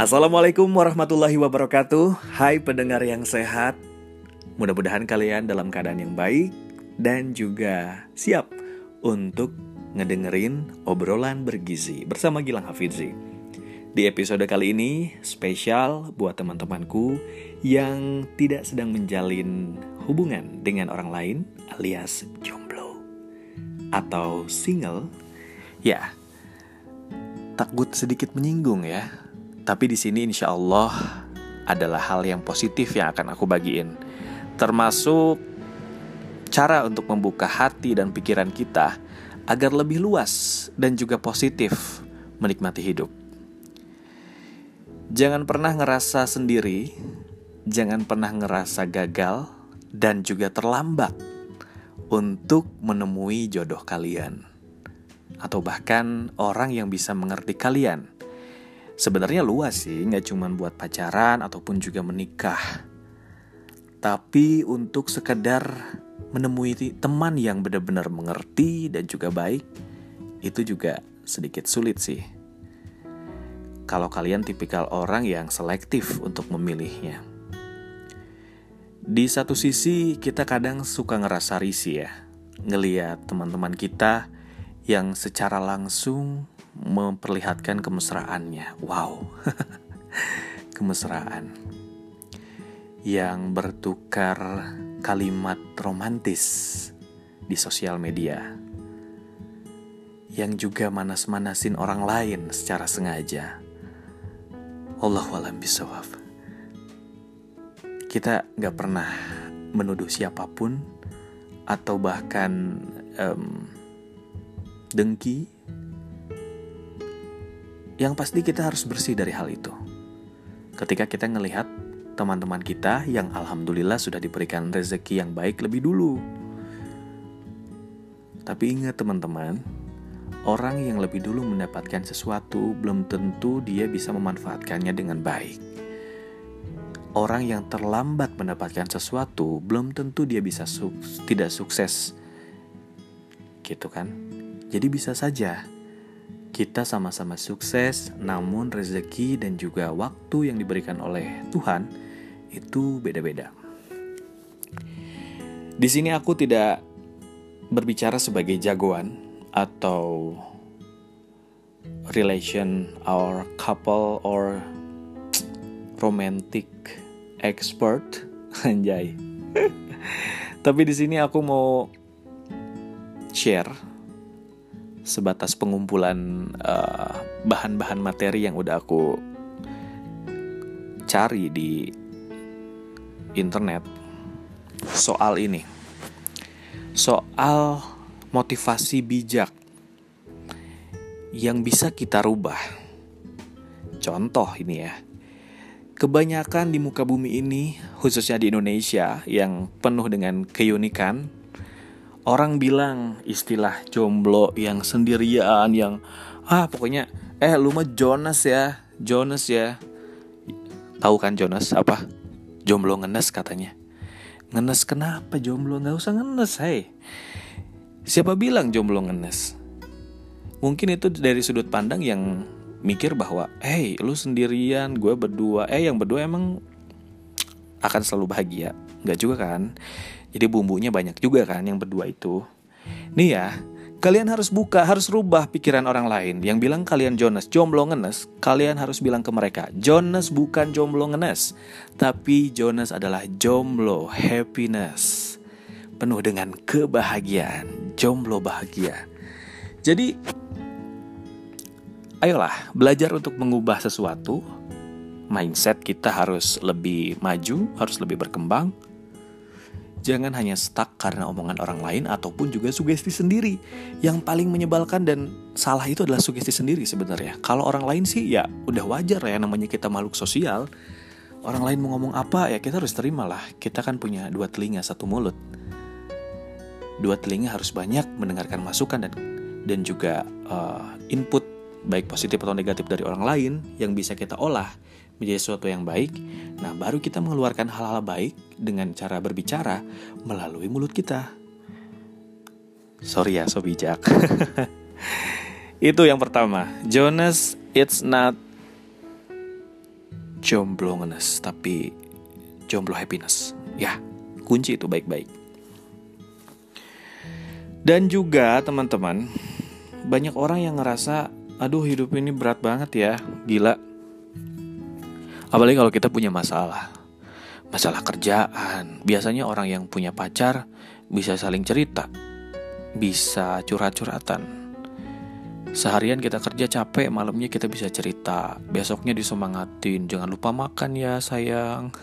Assalamualaikum warahmatullahi wabarakatuh. Hai pendengar yang sehat Mudah-mudahan kalian dalam keadaan yang baik Dan juga siap untuk ngedengerin obrolan bergizi Bersama Gilang Hafidzi. Di episode kali ini spesial buat teman-temanku Yang tidak sedang menjalin hubungan dengan orang lain alias jomblo Atau single. Ya, takut sedikit menyinggung ya tapi di sini insya Allah adalah hal yang positif yang akan aku bagiin. Termasuk cara untuk membuka hati dan pikiran kita agar lebih luas dan juga positif menikmati hidup. Jangan pernah ngerasa sendiri, jangan pernah ngerasa gagal dan juga terlambat untuk menemui jodoh kalian atau bahkan orang yang bisa mengerti kalian sebenarnya luas sih, nggak cuma buat pacaran ataupun juga menikah. Tapi untuk sekedar menemui teman yang benar-benar mengerti dan juga baik, itu juga sedikit sulit sih. Kalau kalian tipikal orang yang selektif untuk memilihnya. Di satu sisi kita kadang suka ngerasa risih ya, ngeliat teman-teman kita yang secara langsung memperlihatkan kemesraannya. Wow, kemesraan yang bertukar kalimat romantis di sosial media, yang juga manas-manasin orang lain secara sengaja. Allahualam bisawab. Kita gak pernah menuduh siapa pun atau bahkan um, dengki yang pasti kita harus bersih dari hal itu. Ketika kita ngelihat teman-teman kita yang alhamdulillah sudah diberikan rezeki yang baik lebih dulu. Tapi ingat teman-teman, orang yang lebih dulu mendapatkan sesuatu belum tentu dia bisa memanfaatkannya dengan baik. Orang yang terlambat mendapatkan sesuatu belum tentu dia bisa su tidak sukses. Gitu kan? Jadi bisa saja kita sama-sama sukses, namun rezeki dan juga waktu yang diberikan oleh Tuhan itu beda-beda. Di sini aku tidak berbicara sebagai jagoan atau relation or couple or romantic expert anjay. Tapi di sini aku mau share sebatas pengumpulan eh, bahan-bahan uh, materi yang udah aku cari di internet soal ini. Soal motivasi bijak yang bisa kita rubah. Contoh ini ya. Kebanyakan di muka bumi ini, khususnya di Indonesia yang penuh dengan keunikan, orang bilang istilah jomblo yang sendirian yang ah pokoknya eh lu mah Jonas ya Jonas ya. Tahu kan Jonas apa? Jomblo ngenes katanya. Ngenes kenapa jomblo? Nggak usah ngenes hei siapa bilang jomblo ngenes? Mungkin itu dari sudut pandang yang mikir bahwa hey lu sendirian gue berdua. Eh yang berdua emang akan selalu bahagia. Nggak juga kan jadi bumbunya banyak juga kan yang berdua itu. Nih ya, kalian harus buka, harus rubah pikiran orang lain. Yang bilang kalian Jonas jomblo ngenes, kalian harus bilang ke mereka, Jonas bukan jomblo ngenes, tapi Jonas adalah jomblo happiness. Penuh dengan kebahagiaan, jomblo bahagia. Jadi, ayolah belajar untuk mengubah sesuatu. Mindset kita harus lebih maju, harus lebih berkembang Jangan hanya stuck karena omongan orang lain ataupun juga sugesti sendiri. Yang paling menyebalkan dan salah itu adalah sugesti sendiri sebenarnya. Kalau orang lain sih ya udah wajar ya namanya kita makhluk sosial. Orang lain mau ngomong apa ya kita harus terima lah. Kita kan punya dua telinga satu mulut. Dua telinga harus banyak mendengarkan masukan dan dan juga uh, input baik positif atau negatif dari orang lain yang bisa kita olah menjadi sesuatu yang baik, nah baru kita mengeluarkan hal-hal baik dengan cara berbicara melalui mulut kita. Sorry ya, so bijak. Itu yang pertama. Jonas, it's not jomblo ngenes tapi jomblo happiness ya kunci itu baik-baik dan juga teman-teman banyak orang yang ngerasa aduh hidup ini berat banget ya gila apalagi kalau kita punya masalah masalah kerjaan biasanya orang yang punya pacar bisa saling cerita bisa curhat-curhatan Seharian kita kerja capek, malamnya kita bisa cerita. Besoknya disemangatin, jangan lupa makan ya sayang.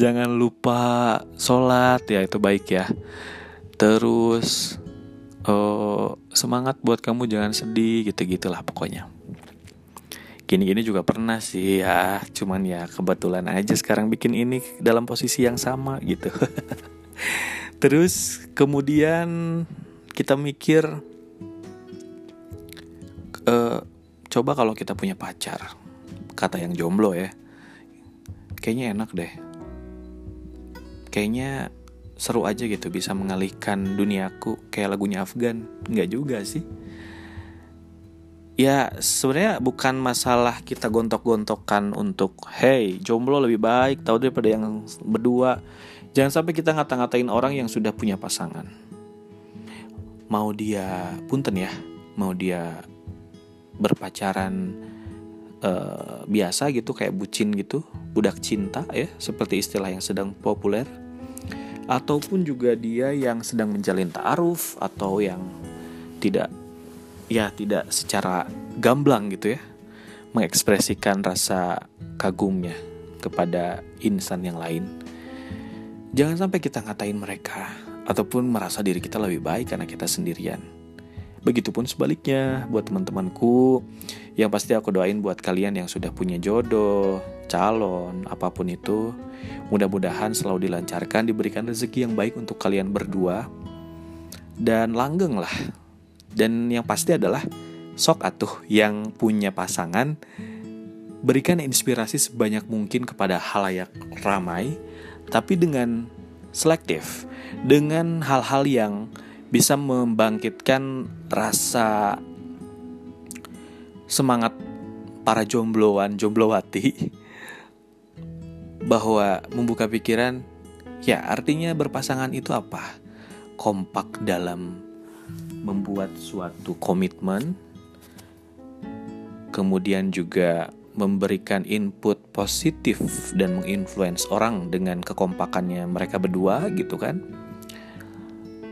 jangan lupa sholat ya itu baik ya. Terus oh, semangat buat kamu jangan sedih gitu gitulah pokoknya. Gini-gini juga pernah sih ya, cuman ya kebetulan aja sekarang bikin ini dalam posisi yang sama gitu. Terus kemudian kita mikir uh, coba kalau kita punya pacar kata yang jomblo ya kayaknya enak deh. Kayaknya seru aja gitu bisa mengalihkan duniaku kayak lagunya Afgan. Nggak juga sih ya sebenarnya bukan masalah kita gontok-gontokan untuk hey jomblo lebih baik tahu daripada yang berdua. Jangan sampai kita ngata-ngatain orang yang sudah punya pasangan. Mau dia punten ya mau dia berpacaran uh, biasa gitu kayak bucin gitu budak cinta ya seperti istilah yang sedang populer ataupun juga dia yang sedang menjalin ta'aruf atau yang tidak ya tidak secara gamblang gitu ya mengekspresikan rasa kagumnya kepada insan yang lain jangan sampai kita ngatain mereka ataupun merasa diri kita lebih baik karena kita sendirian Begitupun sebaliknya buat teman-temanku yang pasti aku doain buat kalian yang sudah punya jodoh, calon, apa pun itu. Mudah-mudahan selalu dilancarkan, diberikan rezeki yang baik untuk kalian berdua. Dan langgeng lah. Dan yang pasti adalah sok atuh yang punya pasangan berikan inspirasi sebanyak mungkin kepada halayak ramai tapi dengan selektif dengan hal-hal yang bisa membangkitkan rasa semangat para jombloan jomblowati bahwa membuka pikiran ya artinya berpasangan itu apa? Kompak dalam membuat suatu komitmen kemudian juga memberikan input positif dan menginfluence orang dengan kekompakannya mereka berdua gitu kan.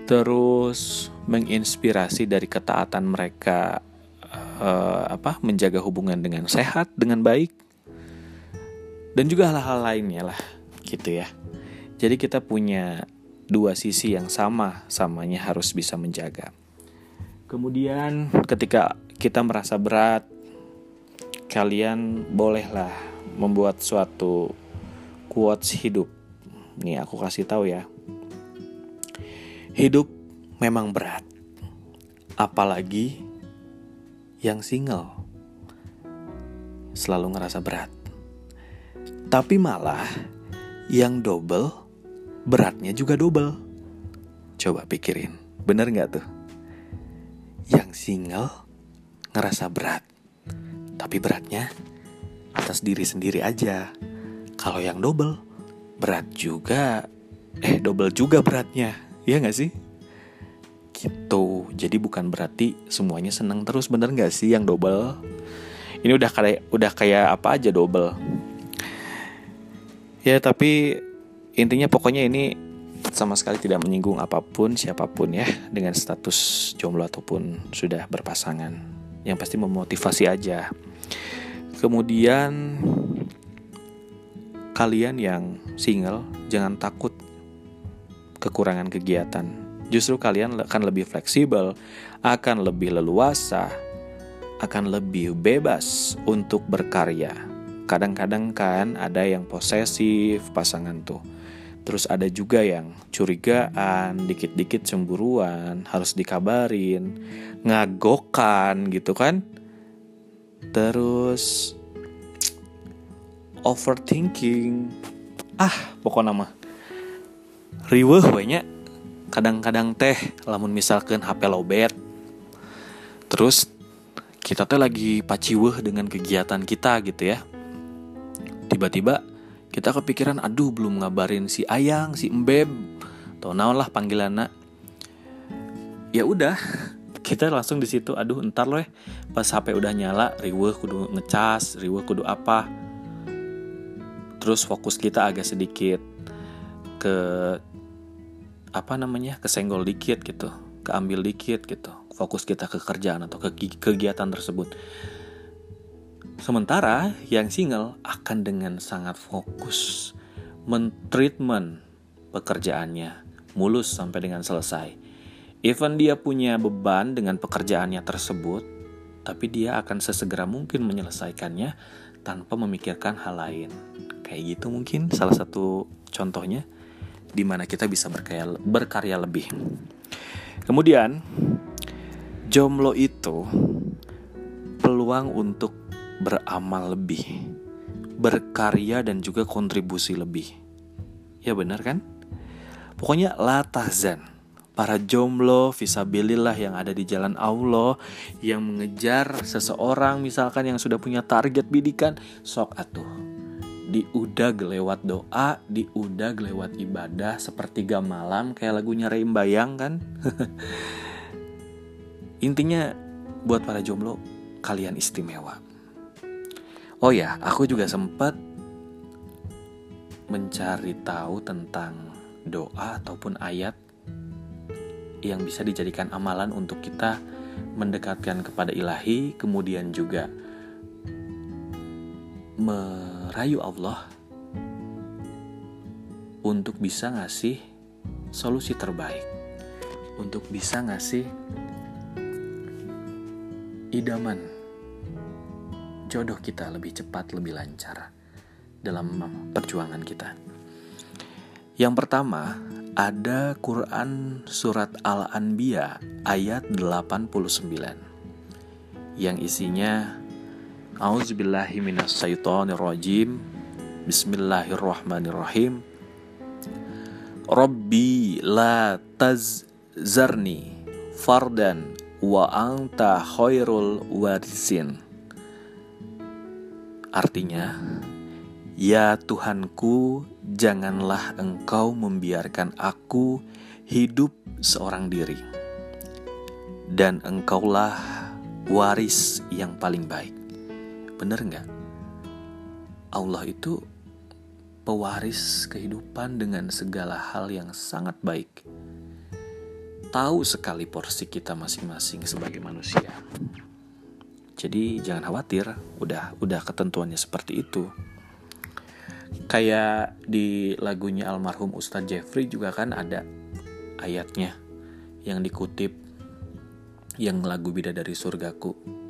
Terus menginspirasi dari ketaatan mereka uh, apa menjaga hubungan dengan sehat dengan baik dan juga hal-hal lainnya lah gitu ya. Jadi kita punya dua sisi yang sama samanya harus bisa menjaga kemudian ketika kita merasa berat kalian bolehlah membuat suatu quotes hidup nih aku kasih tahu ya Hidup memang berat, apalagi yang single selalu ngerasa berat. Tapi malah yang double beratnya juga double. Coba pikirin, bener nggak tuh? Yang single ngerasa berat, tapi beratnya atas diri sendiri aja. Kalau yang double berat juga, eh double juga beratnya. Iya gak sih? Gitu. Jadi bukan berarti semuanya seneng terus bener gak sih yang double? Ini udah kayak udah kayak apa aja double. Ya tapi intinya pokoknya ini sama sekali tidak menyinggung apa pun siapa pun ya dengan status jomblo ataupun sudah berpasangan. Yang pasti memotivasi aja. Kemudian kalian yang single jangan takut kekurangan kegiatan. Justru kalian akan lebih fleksibel, akan lebih leluasa, akan lebih bebas untuk berkarya. Kadang-kadang kan ada yang posesif pasangan tuh. Terus ada juga yang curigaan, dikit-dikit cemburuan, harus dikabarin, ngagokan gitu kan. Terus overthinking. Ah, pokoknya mah riweh banyak kadang-kadang teh lamun misalkan HP lobet terus kita tuh lagi paciweh dengan kegiatan kita gitu ya tiba-tiba kita kepikiran aduh belum ngabarin si ayang si embeb atau naon lah panggilan ya udah kita langsung di situ. Aduh entar loh pas HP udah nyala riweh kudu ngecas riweh kudu apa. Terus fokus kita agak sedikit ke apa namanya kesenggol dikit gitu keambil dikit gitu. Fokus kita ke kerjaan atau ke kegiatan tersebut sementara yang single akan dengan sangat fokus mentreatment pekerjaannya mulus sampai dengan selesai even dia punya beban dengan pekerjaannya tersebut tapi dia akan sesegera mungkin menyelesaikannya tanpa memikirkan hal lain kayak gitu mungkin salah satu contohnya di mana kita bisa berkarya, berkarya lebih. Kemudian jomblo itu peluang untuk beramal lebih, berkarya dan juga kontribusi lebih. Ya benar kan? Pokoknya la tahzan. Para jomblo visabilillah yang ada di jalan Allah yang mengejar seseorang misalkan yang sudah punya target bidikan sok atuh diudag lewat doa, diudag lewat ibadah sepertiga malam kayak lagunya Reim Bayang kan. Intinya buat para jomblo kalian istimewa. Oh ya, aku juga sempat mencari tahu tentang doa ataupun ayat yang bisa dijadikan amalan untuk kita mendekatkan kepada ilahi, kemudian juga merayu Allah untuk bisa ngasih solusi terbaik, untuk bisa ngasih idaman jodoh kita lebih cepat, lebih lancar dalam perjuangan kita. Yang pertama, ada Quran surat Al-Anbiya ayat 89 yang isinya A'udzubillahi minasyaitonirrajim. Bismillahirrahmanirrahim. Rabbi la tazarni fardan wa anta khairul warisin. Artinya, Ya Tuhanku, janganlah engkau membiarkan aku hidup seorang diri. Dan engkaulah waris yang paling baik. Bener nggak? Allah itu pewaris kehidupan dengan segala hal yang sangat baik. Tahu sekali porsi kita masing-masing sebagai manusia. Jadi jangan khawatir, udah udah ketentuannya seperti itu. Kayak di lagunya almarhum Ustadz Jeffrey juga kan ada ayatnya yang dikutip yang lagu Bidadari Surgaku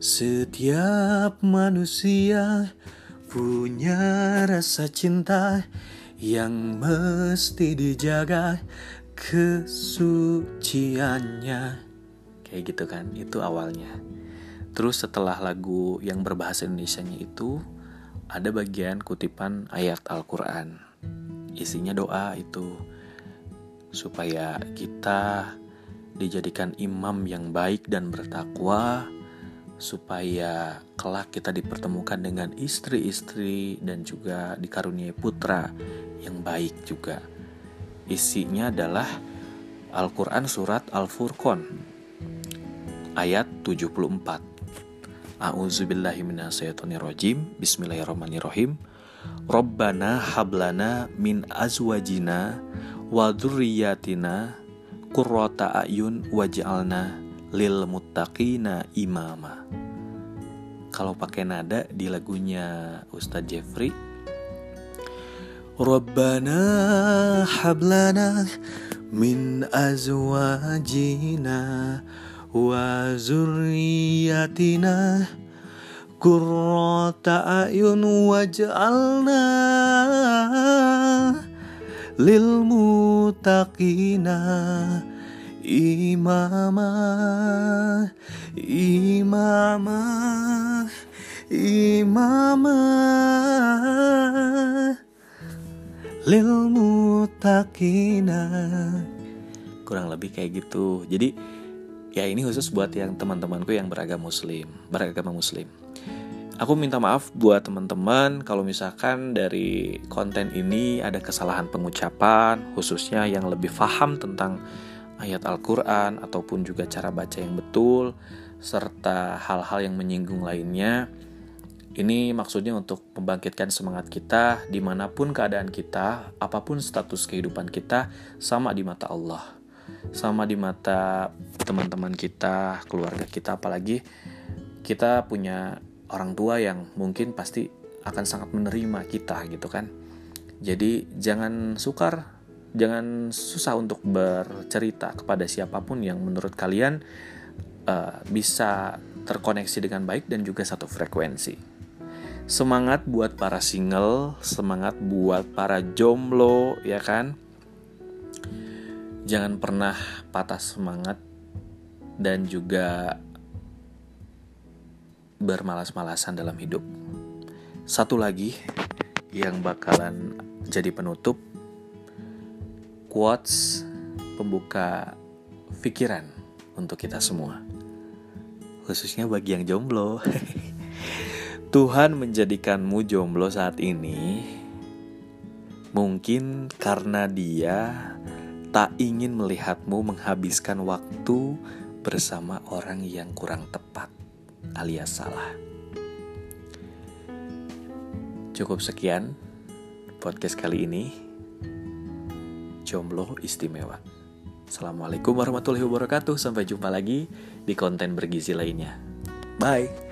setiap manusia punya rasa cinta yang mesti dijaga kesuciannya. Kayak gitu kan, itu awalnya. Terus setelah lagu yang berbahasa Indonesia-nya itu ada bagian kutipan ayat Al-Qur'an. Isinya doa itu supaya kita dijadikan imam yang baik dan bertakwa supaya kelak kita dipertemukan dengan istri-istri dan juga dikaruniai putra yang baik juga. Isinya adalah Al-Quran Surat Al-Furqan ayat 74. A'udzubillahiminasyaitonirrojim Bismillahirrahmanirrahim Rabbana hablana min azwajina wa dzurriyyatina qurrata ayun waj'alna lil muttaqina imama. Kalau pakai nada di lagunya Ustadz Jeffrey Rabbana hablana min azwajina wa zurriyatina qurrata ayun waj'alna lil muttaqina imama imama imama. Lil mutakina kurang lebih kayak gitu. Jadi ya ini khusus buat yang teman-temanku yang beragama muslim, beragama muslim. Aku minta maaf buat teman-teman kalau misalkan dari konten ini ada kesalahan pengucapan, khususnya yang lebih paham tentang ayat Al-Quran ataupun juga cara baca yang betul, serta hal-hal yang menyinggung lainnya. Ini maksudnya untuk membangkitkan semangat kita di mana pun keadaan kita, apa pun status kehidupan kita, sama di mata Allah. Sama di mata teman-teman kita, keluarga kita, apalagi kita punya orang tua yang mungkin pasti akan sangat menerima kita gitu kan. Jadi jangan sukar, jangan susah untuk bercerita kepada siapa pun yang menurut kalian uh, bisa terkoneksi dengan baik dan juga satu frekuensi. Semangat buat para single, semangat buat para jomblo ya kan. Jangan pernah patah semangat dan juga bermalas-malasan dalam hidup. Satu lagi yang bakalan jadi penutup quotes pembuka pikiran untuk kita semua. Khususnya bagi yang jomblo. Tuhan menjadikanmu jomblo saat ini mungkin karena Dia tak ingin melihatmu menghabiskan waktu bersama orang yang kurang tepat alias salah. Cukup sekian podcast kali ini. Jomblo istimewa. Assalamualaikum warahmatullahi wabarakatuh. Sampai jumpa lagi di konten bergizi lainnya. Bye.